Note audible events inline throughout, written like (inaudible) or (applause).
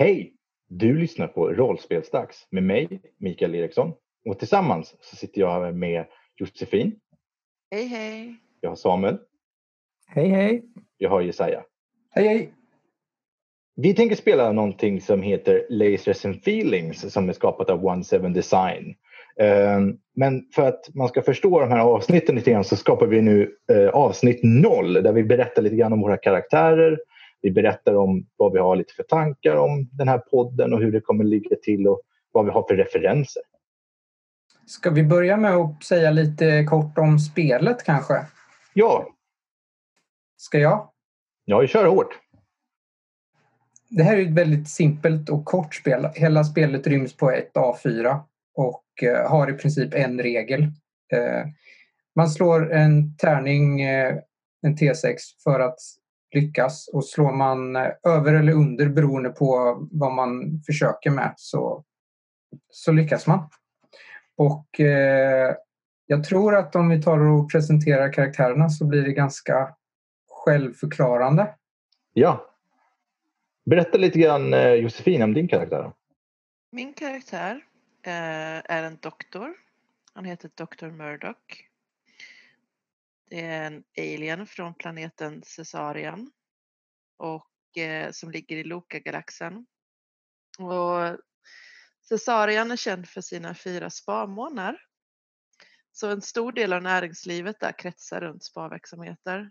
Hej! Du lyssnar på Rollspelsdags med mig, Mikael Eriksson. Och tillsammans så sitter jag här med Josefin. Hej hej! Jag har Samuel. Hej hej! Jag har Jesaja. Hej hej! Vi tänker spela någonting som heter Lasers and Feelings som är skapat av One Seven Design. Ehm, Men för att man ska förstå de här avsnitten lite grann så skapar vi nu eh, avsnitt noll där vi berättar lite grann om våra karaktärer. Vi berättar om vad vi har lite för tankar om den här podden och hur det kommer ligga till och vad vi har för referenser. Ska vi börja med att säga lite kort om spelet kanske? Ja, Ska jag? jag kör hårt. Det här är ett väldigt simpelt och kort spel. Hela spelet ryms på ett A4 och eh, har i princip en regel. Eh, Man slår en tärning, eh, en T6, för att lyckas och slår man eh, över eller under beroende på vad man försöker med så, så lyckas man. Och eh, jag tror att om vi tar och presenterar karaktärerna så blir det ganska självförklarande. Ja. Berätta lite grann eh, Josefin om din karaktär. Min karaktär eh, är en doktor. Han heter Dr. Murdoch. Det är en alien från planeten Caesarian och eh, som ligger i Loka-galaxen. Och Caesarian är känd för sina fyra spamånar. Så en stor del av näringslivet där kretsar runt sparverksamheter.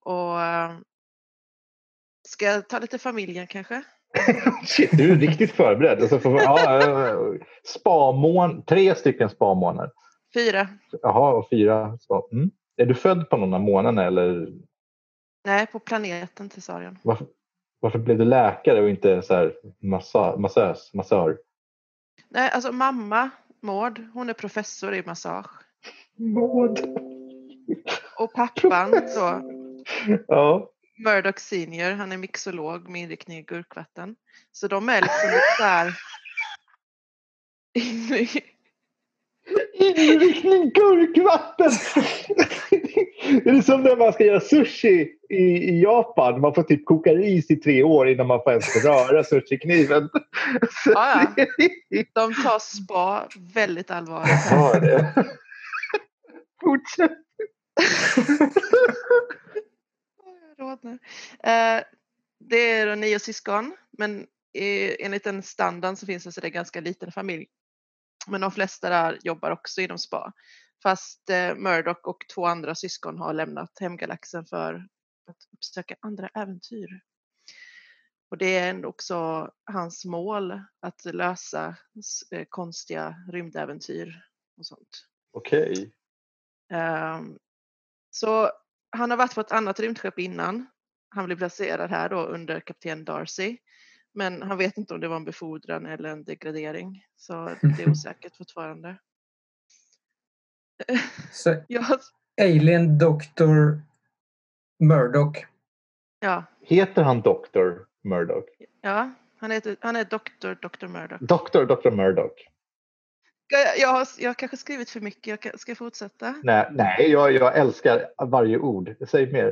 Och eh, ska jag ta lite familjen kanske? (laughs) Shit, du är riktigt förberedd. Alltså för, ja, spamån, tre stycken spamånar. Fyra. Jaha, och fyra. spa- Mm. Är du född på någon av månaderna eller Nej, på planeten Caesarian. varför, varför blev du läkare och inte så här massa, massös, massör? Nej, alltså mamma, Maud, hon är professor i massage. Maud. Och pappan då, Ja. Murdoch senior, han är mixolog med inriktning i gurkvatten. Så de är liksom lite så här... (laughs) Inriktning gurkvatten! det är som när man ska göra sushi i, i Japan. Man får typ koka ris i tre år innan man får ens röra sushikniven. Ja, ja. De tar spa väldigt allvarligt. Ja, det. Fortsätt. Eh, Det är då nio syskon, men enligt den standard så finns det så det är en ganska liten familj. Men de flesta där jobbar också inom spa. Fast eh, Murdoch och två andra syskon har lämnat hemgalaxen för att uppsöka andra äventyr. Och det är också hans mål att lösa eh, konstiga rymdäventyr och sånt. Okej. Ehm, så han har varit på ett annat rymdskepp innan. Han blev placerad här då under kapten Darcy. Men han vet inte om det var en befordran eller en degradering. Så det är (laughs) osäkert fortfarande. Så (laughs) Ja, Alien Dr. Murdoch. ja, Heter han Dr. Murdoch? ja han, heter, han är doktor, Dr. Murdoch. Dr. Dr. Murdoch? Jag, jag, har, jag har kanske skrivit för mycket, jag kan- ska jag fortsätta? Nej, nej jag, jag älskar varje ord. Säg mer.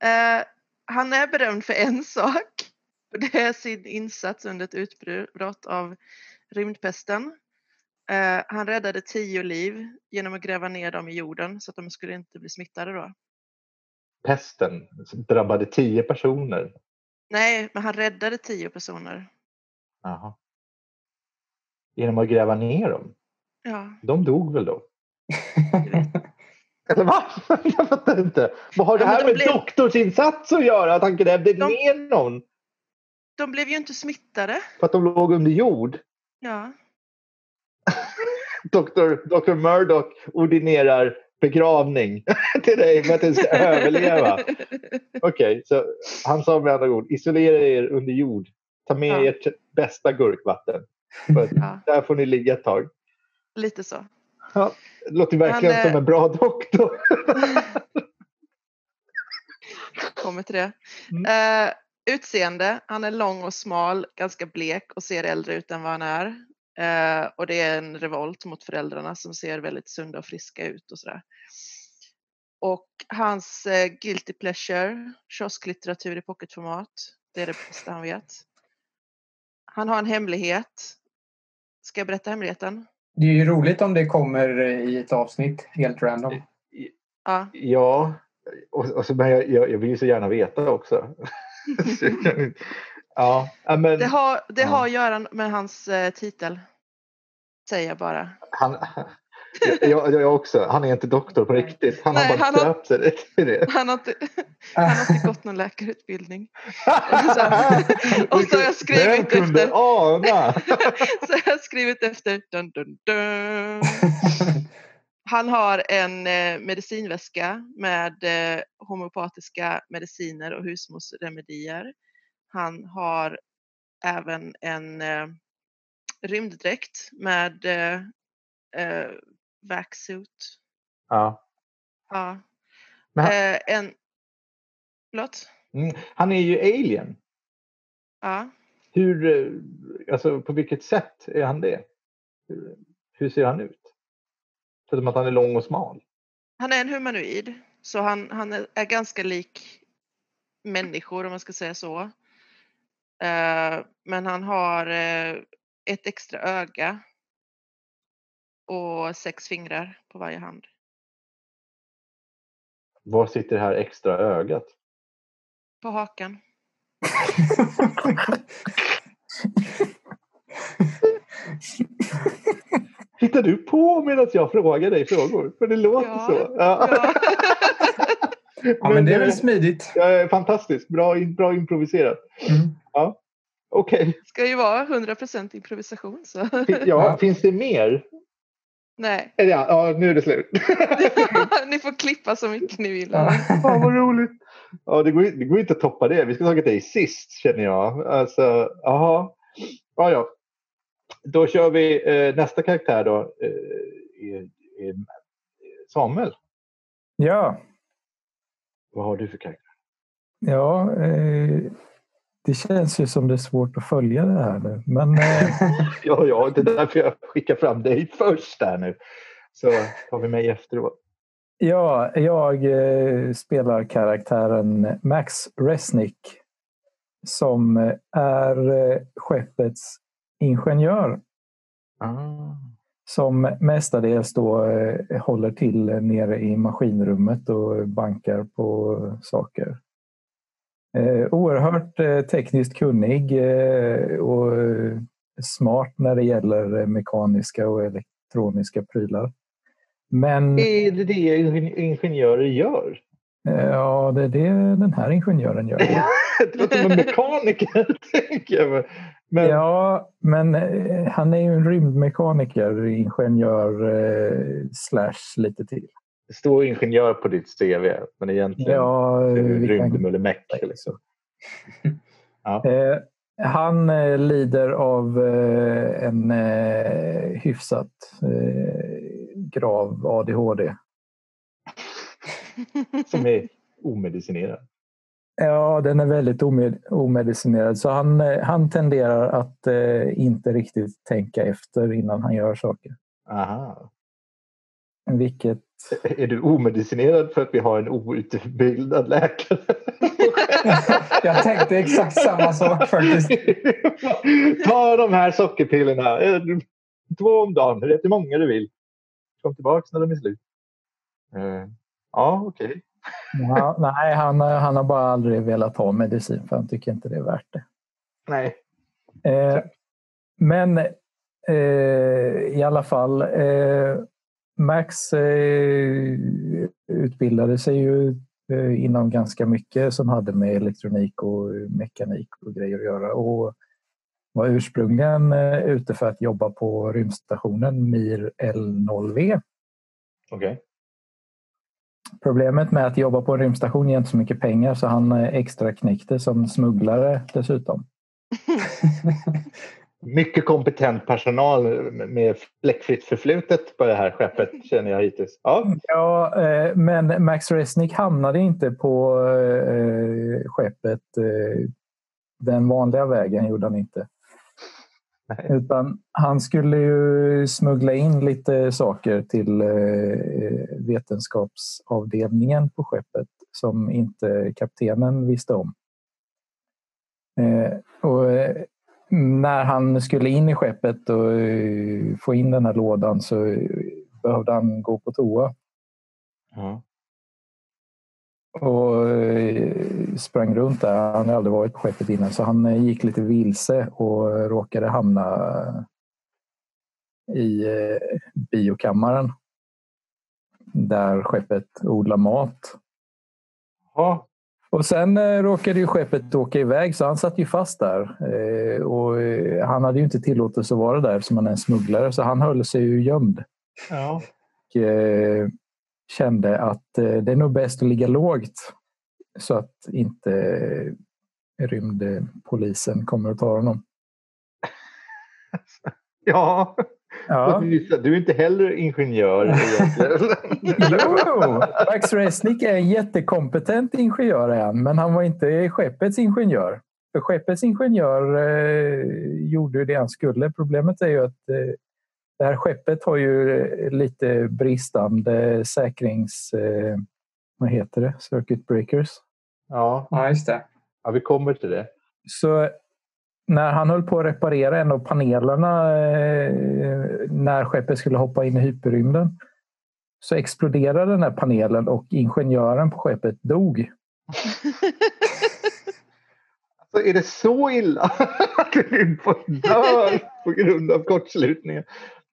Eh, han är berömd för en (laughs) sak. (laughs) Det är sin insats under ett utbrott av rymdpesten. Eh, han räddade tio liv genom att gräva ner dem i jorden så att de skulle inte bli smittade då. Pesten drabbade tio personer. Nej, men han räddade tio personer. Jaha. Genom att gräva ner dem? Ja, De dog väl då? (laughs) Eller va? (laughs) Jag fattar inte. Vad har det Ja, men här med blev- doktorsinsats att göra? Att han grävde De- ner någon de blev ju inte smittade. för att de låg under jord? Ja, (laughs) Dr. Dr. Murdoch ordinerar begravning (laughs) till dig för att du ska överleva. (laughs) Okej, så han sa med andra ord, isolera er under jord. Ta med Ja. ert bästa gurkvatten. Ja, där får ni ligga ett tag. lite så. Ja, det låter verkligen Han, eh, som en bra doktor. Kommer till det. Mm. Eh, utseende, han är lång och smal, ganska blek och ser äldre ut än vad han är. Eh, och det är en revolt mot föräldrarna som ser väldigt sunda och friska ut och sådär. Och hans eh, guilty pleasure, kiosklitteratur i pocketformat, det är det bästa han vet. Han har en hemlighet. Ska jag berätta hemligheten? Det är ju roligt om det kommer i ett avsnitt helt random. Ja. Ja, och, och så, men jag, jag, jag vill ju så gärna veta också. (laughs) ja, men Det har, det Ja. har att göra med hans eh, titel. Säger jag bara. han, (laughs) jag, jag också. Han är inte doktor på riktigt. Han Nej, har bara han döpt sig till det. (laughs) Han har inte, han har inte gått någon läkarutbildning. så- och så har jag skrivit Vem kunde efter- ana? Så jag har skrivit efter dun, dun, dun. Han har en eh, medicinväska med eh, homeopatiska mediciner och husmorsremedier. Han har även en eh, rymddräkt med eh, vaxsuit. Ja. Ja. Men han- Eh, en... Förlåt? Mm, han är ju alien. Ja. Hur, alltså på vilket sätt är han det? Hur, hur ser han ut? Förutom att han är lång och smal. Han är en humanoid, så han, han är, ganska lik människor om man ska säga så. Eh, men han har eh, ett extra öga och sex fingrar på varje hand. Var sitter det här extra ögat? På hakan. (laughs) (laughs) (laughs) Hittar du på medan jag frågar dig frågor? För det låter Ja, så. Ja. ja, (laughs) men det är väl smidigt. ja, fantastiskt. Bra, bra improviserat. Mm. Okej. ska ju vara 100% improvisation. Så. Ja, finns det mer? Nej, Eller Ja, ja, nu är det slut. (laughs) ni får klippa så mycket ni vill. Ja. Fan vad roligt. Ja, det går, det går inte att toppa det. Vi ska ha tagit dig sist känner jag. Alltså, jaha. Ja, ja. Då kör vi eh, nästa karaktär då. Eh, Samuel. Ja, Vad har du för karaktär? ja eh, det känns ju som det är svårt att följa det här nu. Men (laughs) Ja, ja, det är därför jag skickar fram dig först där nu. Så tar vi mig efteråt. ja, jag spelar karaktären Max Resnick som är skeppets ingenjör Ah. som mestadels då eh, håller till nere i maskinrummet och bankar på saker. Eh, oerhört eh, tekniskt kunnig och smart när det gäller mekaniska och elektroniska prylar. Men Är det det ingen- ingenjörer gör? ja, det är det den här ingenjören gör. Det låter som en mekaniker, (laughs) tänker jag. Men- Ja, men eh, han är ju en rymdmekaniker, ingenjör eh, slash lite till. Det står ingenjör på ditt CV, men egentligen Ja, vi kan rymdmullemäck. så. Ja. Eh, han eh, lider av eh, en hyfsat grav ADHD. Som är omedicinerad. Ja, den är väldigt omed- omedicinerad så han, eh, han tenderar att eh, inte riktigt tänka efter innan han gör saker. Aha. Vilket Är du omedicinerad för att vi har en outbildad läkare? (laughs) Jag tänkte exakt samma sak faktiskt. (laughs) Ta de här sockerpillerna. Eh, Två om dagen. Rätt hur många du vill. Kom tillbaka när de är slut. Eh, Ja, okej. Ja, nej, han, har- han har bara aldrig velat ha medicin för han tycker inte det är värt det. Nej. Eh, men eh, i alla fall, eh, Max eh, utbildade sig ju eh, inom ganska mycket som hade med elektronik och mekanik och grejer att göra och var ursprungligen eh, ute för att jobba på rymdstationen Mir L0V. Okej. Problemet med att jobba på en rymdstation ger inte så mycket pengar så han extra knäckte som smugglare dessutom. (laughs) Mycket kompetent personal med fläckfritt förflutet på det här skeppet känner jag hittills. Ja, Ja, eh, men Max Resnick hamnade inte på eh, skeppet eh, den vanliga vägen, gjorde han inte. Nej. Utan han skulle ju smuggla in lite saker till eh, vetenskapsavdelningen på skeppet som inte kaptenen visste om. Eh, och, eh, när han skulle in i skeppet och få in den här lådan så eh, behövde han gå på toa. Ja. Och eh, sprang runt där. Han hade aldrig varit på skeppet innan så han eh, gick lite vilse och råkade hamna i eh, biokammaren där skeppet odlar mat. Ja. Och sen eh, råkade ju skeppet åka iväg så han satt ju fast där. Eh, och eh, han hade ju inte tillåtelse att vara där eftersom han är en smugglare så han höll sig ju gömd. Ja. och eh, kände att eh, det är nog bäst att ligga lågt så att inte rymdpolisen kommer att ta honom. (laughs) ja. Ja. Du är inte heller ingenjör (laughs) egentligen. Jo, Max Resnick är en jättekompetent ingenjör han, men han var inte skeppets ingenjör. För skeppets ingenjör eh, gjorde det han skulle. Problemet är ju att eh, det här skeppet har ju eh, lite bristande säkrings... Eh, vad heter det? Circuit breakers. ja. Ja, just det. ja, vi kommer till det. Så när han höll på att reparera en av panelerna eh, när skeppet skulle hoppa in i hyperrymden så exploderade den här panelen och ingenjören på skeppet dog. (laughs) Alltså, är det så illa (laughs) att du dör på grund av kortslutningen?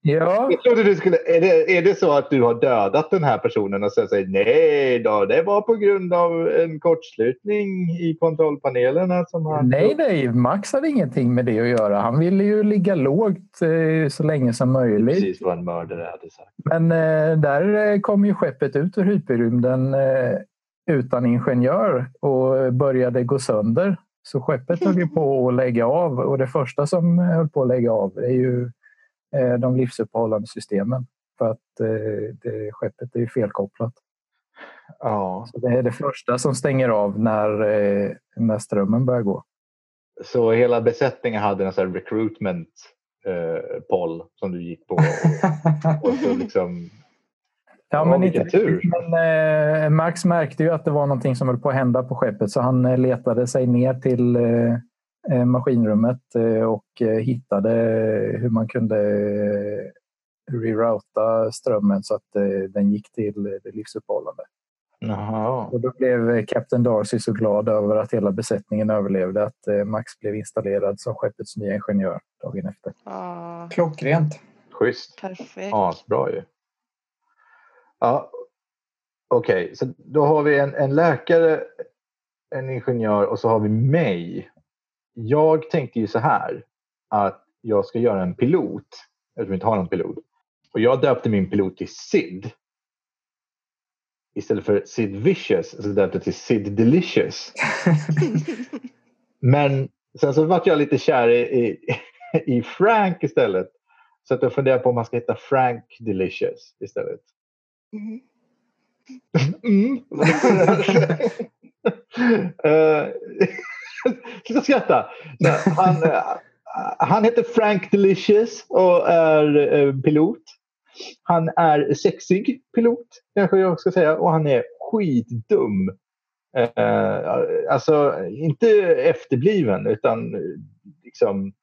Ja, Jag trodde du skulle, är, det, är det så att du har dödat den här personen och sen säger nej då, det var på grund av en kortslutning i kontrollpanelerna som han... nej, nej, Max hade ingenting med det att göra. Han ville ju ligga lågt eh, så länge som möjligt. Precis vad en mördare hade sagt. Men eh, där eh, kom ju skeppet ut ur hyperrymden eh, utan ingenjör och började gå sönder. Så skeppet höll ju på att lägga av och det första som höll på att lägga av är ju de livsuppehållande systemen. För att eh, det, skeppet är ju felkopplat. Ja, Så det är det första som stänger av när, eh, när strömmen börjar gå. så hela besättningen hade en sån här recruitment eh, poll som du gick på. Och, (laughs) och så liksom, Ja, men inte tur. Men eh, Max märkte ju att det var någonting som höll på att hända på skeppet så han eh, letade sig ner till eh, eh, maskinrummet eh, och eh, hittade hur man kunde eh, rerouta strömmen så att eh, den gick till eh, det livsuppehållande. Och då blev eh, Captain Darcy så glad över att hela besättningen överlevde att eh, Max blev installerad som skeppets nya ingenjör dagen efter. Ja, Klockrent. Schysst. perfekt. Asbra ju. Ja, Okej, så då har vi en, en läkare, en ingenjör och så har vi mig. Jag tänkte ju så här att jag ska göra en pilot. Eftersom vi inte har någon pilot. Och jag döpte min pilot till Sid. Istället för Sid Vicious så döpte jag till Sid Delicious. (laughs) Men sen så vart jag lite kär i, i, (laughs) i Frank istället. Så att jag funderar på om man ska heta Frank Delicious istället. Mhm. Mm. (laughs) Eh, (laughs) Sluta skratta. Han, eh, han heter Frank Delicious och är eh, pilot. Han är sexig pilot kanske jag ska säga och han är skitdum. Eh, alltså inte efterbliven utan eh, liksom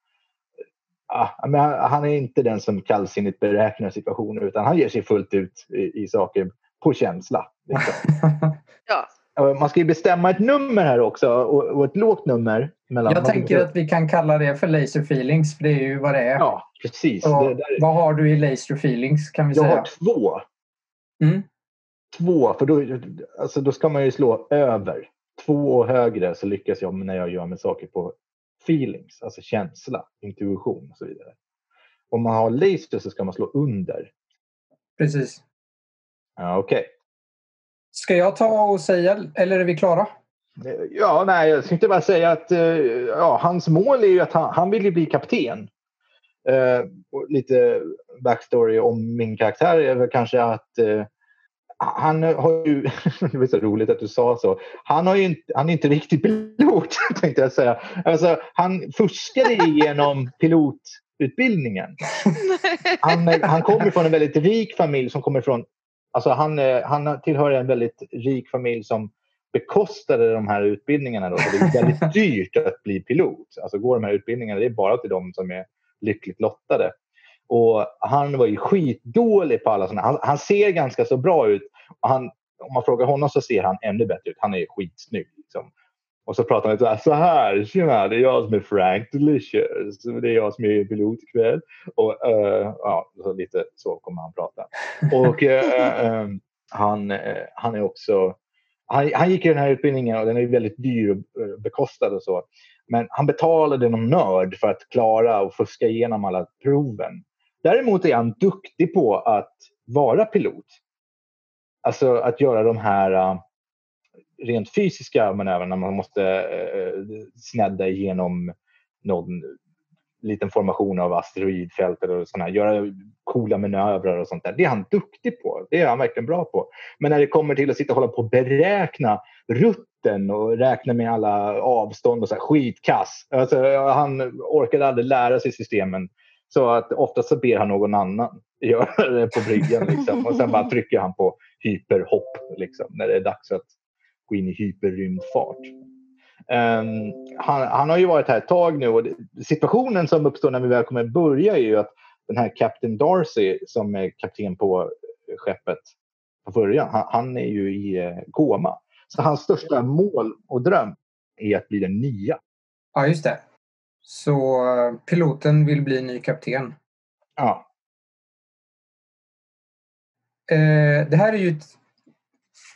Ja, men han- är inte den som kallsinnigt beräknar situationer utan han ger sig fullt ut i, i saker på känsla. Liksom. (laughs) Ja, Man ska ju bestämma ett nummer här också och, ett lågt nummer. Mellan Jag tänker att vi kan kalla det för laser feelings för det är ju vad det är. Ja, precis. Det, där, Vad har du i laser feelings kan vi jag säga? har två. Mm. Två, för då, alltså då ska man ju slå över. Två och högre så lyckas jag när jag gör med saker på feelings, alltså känsla, intuition och så vidare. Om man har laser så ska man slå under. Precis. Ja, Okej. Ska jag ta och säga eller är vi klara? Ja, nej, jag tänkte bara säga att eh, ja, hans mål är ju att han, han vill ju bli kapten. Eh, lite backstory om min karaktär är väl kanske att eh, han har ju, (laughs) det var så roligt att du sa så, han, har ju inte, han är inte riktigt pilot (laughs) tänkte jag säga. Alltså, han fuskade igenom pilotutbildningen. (laughs) Han, han kommer från en väldigt rik familj som kommer från, alltså han, eh, han tillhör en väldigt rik familj som bekostade de här utbildningarna. Då, det är väldigt (laughs) dyrt att bli pilot. Alltså går de här utbildningarna, det är bara till de som är lyckligt lottade. Och han var ju skitdålig på alla sådana. Han, han ser ganska så bra ut. Han, om man frågar honom så ser han ännu bättre ut. Han är skitsnygg. Liksom. Och så pratar han så här, så här, tjena, det är jag som är Frank Delicious. Det är jag som är pilot ikväll. Och uh, ja, så lite så kommer han prata. Och uh, um, han, han är också, han, han gick i den här utbildningen och den är väldigt dyr och bekostad och så. Men han betalade någon nörd för att klara och fuska igenom alla proven. Däremot är han duktig på att vara pilot. Alltså att göra de här rent fysiska manövrarna. Man måste eh, snedda igenom någon liten formation av asteroidfält eller här, göra coola manövrar och sånt där. Det är han duktig på. Det är han verkligen bra på. Men när det kommer till att sitta och hålla på och beräkna rutten och räkna med alla avstånd och så här, skitkass. Alltså, han orkade aldrig lära sig systemen. Så att oftast så ber han någon annan (laughs) göra det på bryggan. Liksom. Och sen bara trycker han på hyperhopp liksom, när det är dags att gå in i hyperrymdfart. Um, han, han, har ju varit här ett tag nu och situationen som uppstår när vi väl kommer börja är ju att den här Captain Darcy som är kapten på skeppet på början, han, han är ju i eh, koma. Så hans största mål och dröm är att bli den nya. Ja, just det. Så eh, piloten vill bli ny kapten. Ja. Eh, det här är ju ett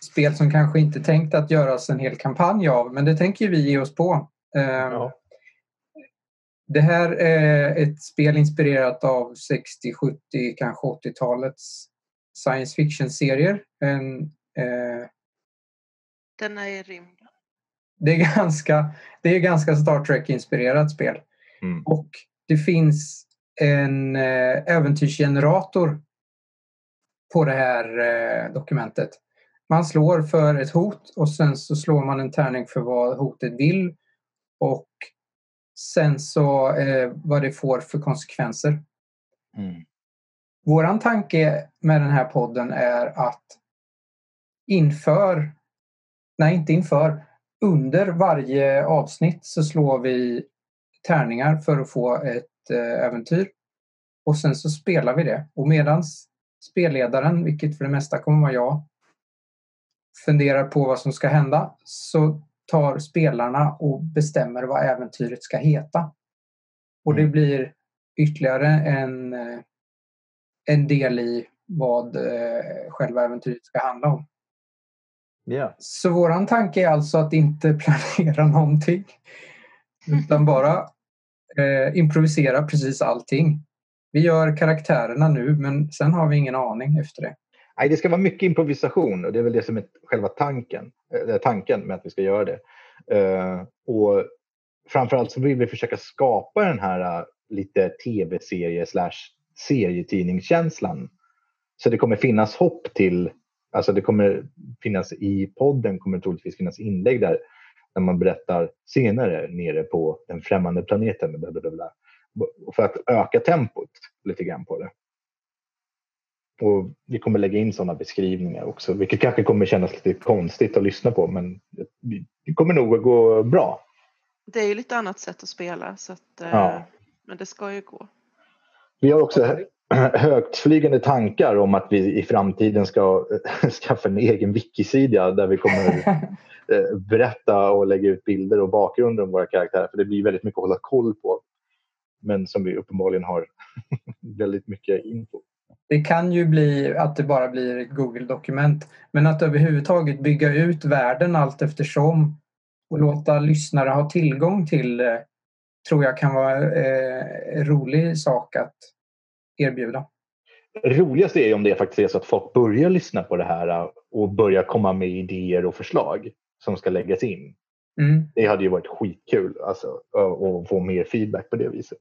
spel som kanske inte tänkt att göras en hel kampanj av, men det tänker vi ge oss på. Ehm, ja. Det här är ett spel inspirerat av 60, 70, kanske 80-talets science fiction-serier. En, eh, Den är i rymden. Det är (laughs) ganska, det är ganska Star Trek-inspirerat spel. Mm. Och det finns en eh, äventyrsgenerator på det här eh, dokumentet. Man slår för ett hot och sen så slår man en tärning för vad hotet vill och sen så eh, vad det får för konsekvenser. Mm. Våran tanke med den här podden är att inför, nej inte inför, under varje avsnitt så slår vi tärningar för att få ett eh, äventyr. Och sen så spelar vi det. Och medans spelledaren, vilket för det mesta kommer vara jag, funderar på vad som ska hända så tar spelarna och bestämmer vad äventyret ska heta. Och det mm. blir ytterligare en, eh, en del i vad eh, själva äventyret ska handla om. Yeah. Så våran tanke är alltså att inte (laughs) planera någonting utan (laughs) bara eh, improvisera precis allting. Vi gör karaktärerna nu men sen har vi ingen aning efter det. Nej, det ska vara mycket improvisation och det är väl det som är själva tanken, äh, tanken med att vi ska göra det. Uh, och framförallt så vill vi försöka skapa den här uh, lite tv-serie slash serietidningskänslan. Så det kommer finnas hopp till, alltså det kommer finnas i podden kommer det troligtvis finnas inlägg där när man berättar senare nere på den främmande planeten. Blablabla, för att öka tempot lite grann på det. Och vi kommer lägga in sådana beskrivningar också, vilket kanske kommer kännas lite konstigt att lyssna på, men det kommer nog att gå bra. Det är ju lite annat sätt att spela, så att, eh, ja. men det ska ju gå. Vi har också högtflygande tankar om att vi i framtiden ska (laughs) skaffa en egen wikisida där vi kommer (laughs) eh, berätta och lägga ut bilder och bakgrunder om våra karaktärer. För det blir väldigt mycket att hålla koll på. Men som vi uppenbarligen har (laughs) väldigt mycket info. Det kan ju bli att det bara blir ett Google-dokument. Men att överhuvudtaget bygga ut världen allt eftersom och låta lyssnare ha tillgång till det tror jag kan vara eh, en rolig sak att erbjuda. Roligast är om det faktiskt är så att folk börjar lyssna på det här och börjar komma med idéer och förslag som ska läggas in. Mm. Det hade ju varit skitkul alltså, att få mer feedback på det viset.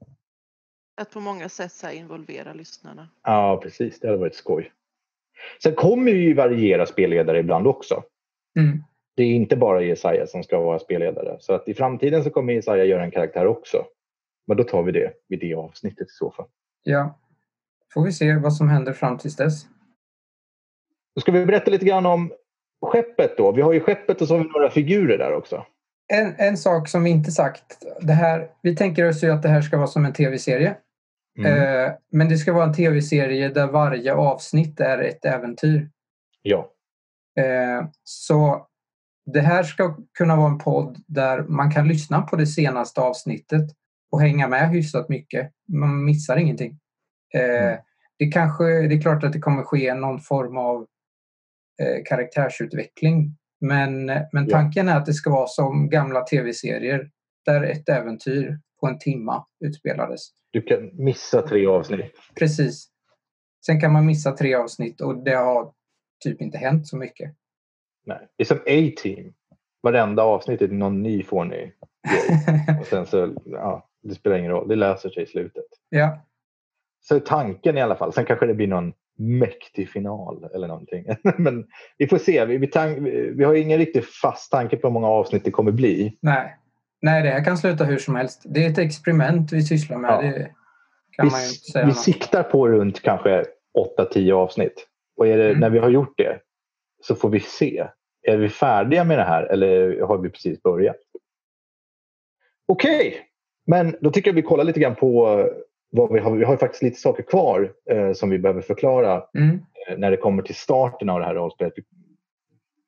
Att på många sätt så involvera lyssnarna. Ja, precis. Det hade varit skoj. Sen kommer vi ju variera spelledare ibland också. Mm. Det är inte bara Jesaja som ska vara spelledare. Så att i framtiden så kommer Jesaja göra en karaktär också. Men då tar vi det vid det avsnittet i så fall. Ja. Får vi se vad som händer fram tills dess. Då ska vi berätta lite grann om skeppet då. Vi har ju skeppet och så har vi några figurer där också. En, en sak som vi inte sagt. Det här, vi tänker oss ju att det här ska vara som en tv-serie. Mm. Eh, men det ska vara en tv-serie där varje avsnitt är ett äventyr. Ja. Eh, så det här ska kunna vara en podd där man kan lyssna på det senaste avsnittet och hänga med hyfsat mycket. Man missar ingenting. Eh, Mm. det, kanske, det är klart att det kommer ske någon form av karaktärsutveckling. Men, men Ja. tanken är att det ska vara som gamla tv-serier där ett äventyr på en timma utspelades. Du kan missa tre avsnitt. Precis. Sen kan man missa tre avsnitt och det har typ inte hänt så mycket. Nej. Det är som A-Team. Varenda avsnitt är någon ny fånig grej. (laughs) Och sen så, ja, det spelar ingen roll. Det löser sig i slutet. ja, Så tanken i alla fall. Sen kanske det blir någon mäktig final eller någonting. (laughs) Men vi får se. Vi, vi, vi har ingen riktigt fast tanke på hur många avsnitt det kommer bli. nej. Nej, det här kan sluta hur som helst. Det är ett experiment vi sysslar med. Ja. Det kan Vi, man inte säga vi något. siktar på runt kanske 8-10 avsnitt. Och det, Mm. när vi har gjort det så får vi se. Är vi färdiga med det här eller har vi precis börjat? Okej, men då tycker jag vi kollar lite grann på eh, vad vi har. Vi har ju faktiskt lite saker kvar eh, som vi behöver förklara Mm. eh, när det kommer till starten av det här rollspelet.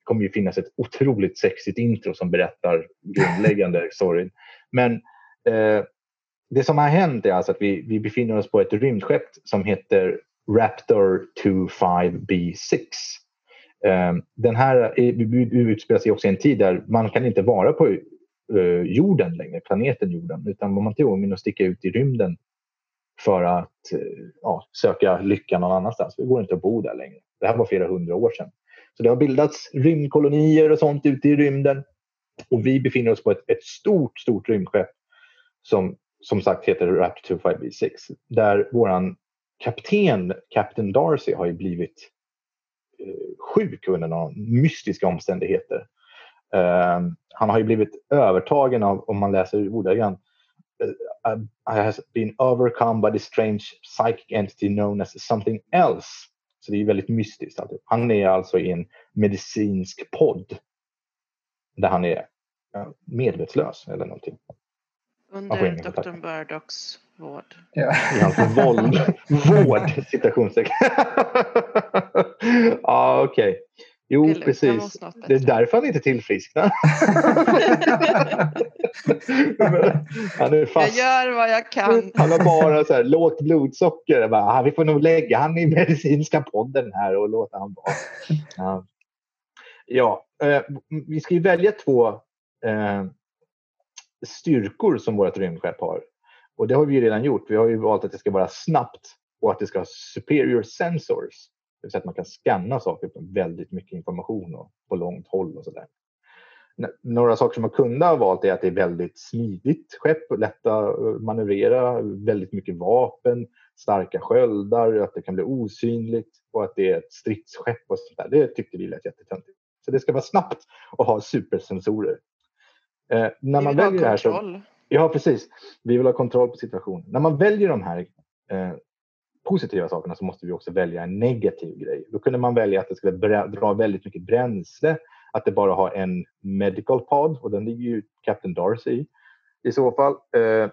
Kommer ju finnas ett otroligt sexigt intro som berättar grundläggande (laughs) storyn. Men eh, det som har hänt är alltså att vi, vi befinner oss på ett rymdskepp som heter Raptor 25B6. Eh, den här är- utspelar sig också i en tid där man kan inte vara på eh, jorden längre, planeten jorden, utan man är tvungen att sticka ut i rymden för att eh, ja, söka lycka någon annanstans. Det går inte att bo där längre. Det här var flera hundra år sedan. Så det har bildats rymdkolonier och sånt ute i rymden. Och vi befinner oss på ett, ett stort, stort rymdskepp som som sagt heter Raptor 25B6. Där våran kapten, Captain Darcy, har ju blivit eh, sjuk under några mystiska omständigheter. Uh, han har ju blivit övertagen av, om man läser ordagrant, eh, uh, has been overcome by the strange psychic entity known as something else. Så det är väldigt mystiskt. alltid. Han är alltså i en medicinsk podd där han är medvetslös eller någonting. Under. Dr. Murdocks vård. Ja. I hans våld. (laughs) Vård, citationstecken. (laughs) ja, okej. Jo, kan precis. Det är därför han inte tillfrisknar. (laughs) (laughs) han är Jag fast. gör vad jag kan. Han har bara så här, lågt blodsocker. Jag Bara, ah, vi får nog lägga han i medicinska podden här och låta han vara. Ja, ja eh, vi ska ju välja två eh, styrkor som vårt rymdskepp har. Och det har vi redan gjort. Vi har ju valt att det ska vara snabbt och att det ska ha superior sensors. Det vill man kan scanna saker på väldigt mycket information och på långt håll och sådär. Några saker som man kunde ha valt är att det är väldigt smidigt skepp, lätta att manövrera, väldigt mycket vapen, starka sköldar, att det kan bli osynligt och att det är ett stridsskepp och sånt där. Det tyckte vi lät jättetöntigt. Så det ska vara snabbt och ha supersensorer. Eh, när Vi man vill ha väljer det här så, kontroll. Ja, precis. Vi vill ha kontroll på situationen. När man väljer de här eh, positiva sakerna så måste vi också välja en negativ grej. Då kunde man välja att det skulle dra väldigt mycket bränsle, att det bara har en medical pod och den ligger ju Captain Darcy i. I så fall. Eh,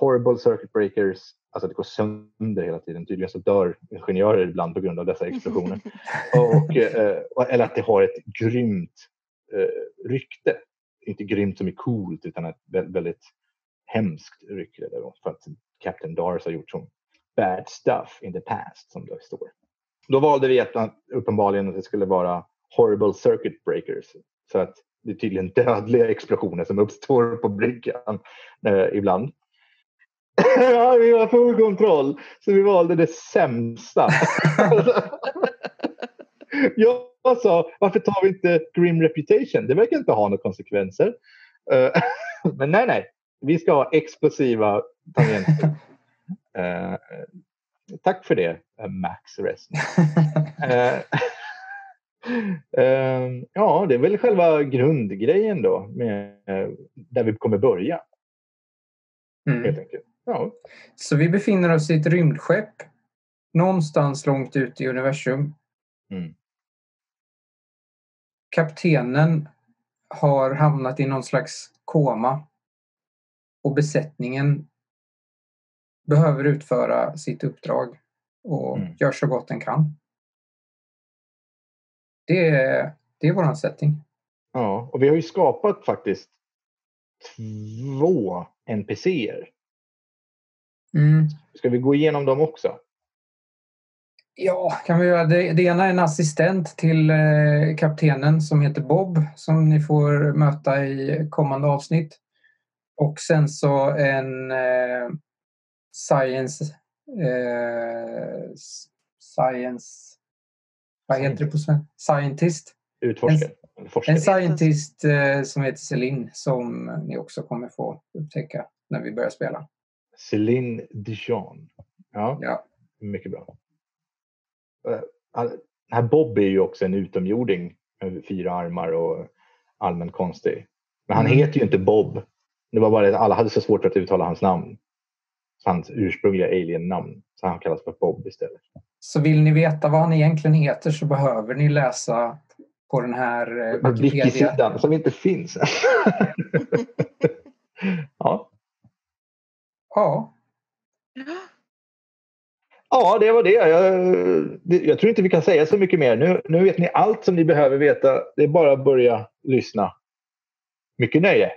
horrible circuit breakers, alltså det går sönder hela tiden. Tydligen så dör ingenjörer ibland på grund av dessa explosioner. (laughs) och, eh, eller att det har ett grymt eh, rykte. Inte grymt som är coolt utan ett vä- väldigt hemskt rykte. För att Captain Darcy har gjort som bad stuff in the past som det står. Då valde vi att uppenbarligen att det skulle vara horrible circuit breakers. Så att det är tydligen dödliga explosioner som uppstår på bryggan eh, ibland. (laughs) ja, vi var full kontroll. Så vi valde det sämsta. (laughs) Jag sa, varför tar vi inte Grim Reputation? Det verkar inte ha några konsekvenser. Eh, (laughs) men nej, nej. Vi ska ha explosiva tangenter. Eh, tack för det, eh, Max Rest. (laughs) Eh, (laughs) eh, ja, det är väl själva grundgrejen då, med, eh, där vi kommer börja helt Mm. enkelt. Ja, Så vi befinner oss i ett rymdskepp någonstans långt ut i universum. Mm. kaptenen har hamnat i någon slags koma och besättningen behöver utföra sitt uppdrag och Mm. gör så gott den kan. Det är, det är våran setting. Ja, och vi har ju skapat faktiskt två NPCer. Mm. Ska vi gå igenom dem också? Ja, kan vi göra det. Det ena är en assistent till eh, kaptenen som heter Bob som ni får möta i kommande avsnitt. Och sen så en eh, science eh, science vad heter det på svenska? Scientist. Utforskare? forskare? En scientist eh, som heter Celine som ni också kommer få upptäcka när vi börjar spela. Céline Dijon. Ja, Ja. mycket bra. Eh, Den här Bob är ju också en utomjording med fyra armar och allmänt konstig. Men han Mm. heter ju inte Bob. Det var bara att alla hade så svårt att uttala hans namn. Hans ursprungliga alien-namn. Så han kallas för Bob istället. Så vill ni veta vad han egentligen heter så behöver ni läsa på den här eh, Wikipedia. Som inte finns. (laughs) ja. Ja, ja, det var det. Jag, jag tror inte vi kan säga så mycket mer. Nu, nu vet ni allt som ni behöver veta. Det är bara att börja lyssna. Mycket nöje!